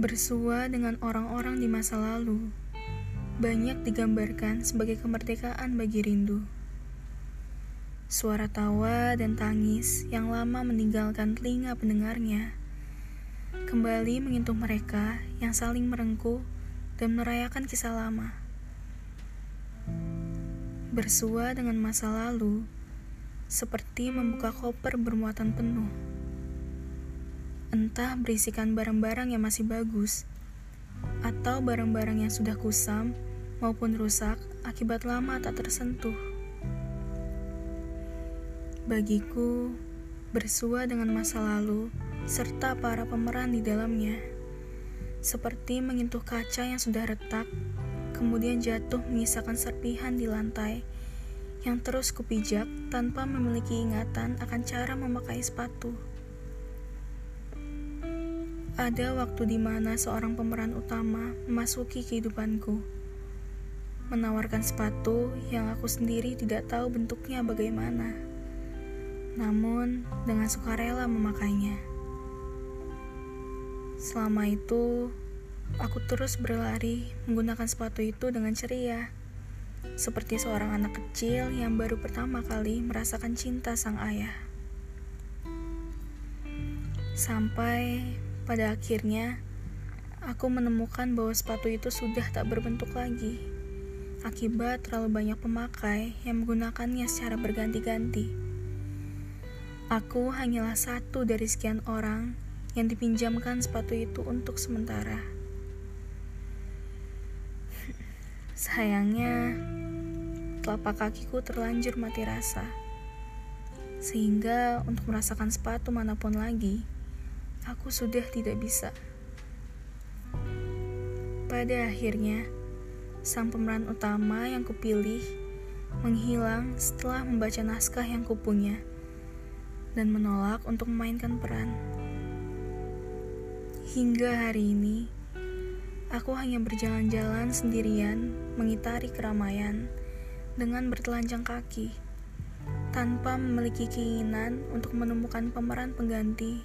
Bersua dengan orang-orang di masa lalu, banyak digambarkan sebagai kemerdekaan bagi rindu. Suara tawa dan tangis yang lama meninggalkan telinga pendengarnya, kembali menyentuh mereka yang saling merengkuh dan merayakan kisah lama. Bersua dengan masa lalu, seperti membuka koper bermuatan penuh entah berisikan barang-barang yang masih bagus, atau barang-barang yang sudah kusam maupun rusak akibat lama tak tersentuh. Bagiku, bersua dengan masa lalu serta para pemeran di dalamnya, seperti menyentuh kaca yang sudah retak, kemudian jatuh menyisakan serpihan di lantai yang terus kupijak tanpa memiliki ingatan akan cara memakai sepatu. Ada waktu di mana seorang pemeran utama memasuki kehidupanku, menawarkan sepatu yang aku sendiri tidak tahu bentuknya bagaimana, namun dengan sukarela memakainya. Selama itu, aku terus berlari menggunakan sepatu itu dengan ceria, seperti seorang anak kecil yang baru pertama kali merasakan cinta sang ayah. Sampai pada akhirnya, aku menemukan bahwa sepatu itu sudah tak berbentuk lagi, akibat terlalu banyak pemakai yang menggunakannya secara berganti-ganti. Aku hanyalah satu dari sekian orang yang dipinjamkan sepatu itu untuk sementara. Sayangnya, telapak kakiku terlanjur mati rasa, sehingga untuk merasakan sepatu mana pun lagi, aku sudah tidak bisa. Pada akhirnya, sang pemeran utama yang kupilih menghilang setelah membaca naskah yang kupunya dan menolak untuk memainkan peran. Hingga hari ini, aku hanya berjalan-jalan sendirian mengitari keramaian dengan bertelanjang kaki tanpa memiliki keinginan untuk menemukan pemeran pengganti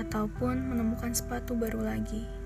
ataupun menemukan sepatu baru lagi.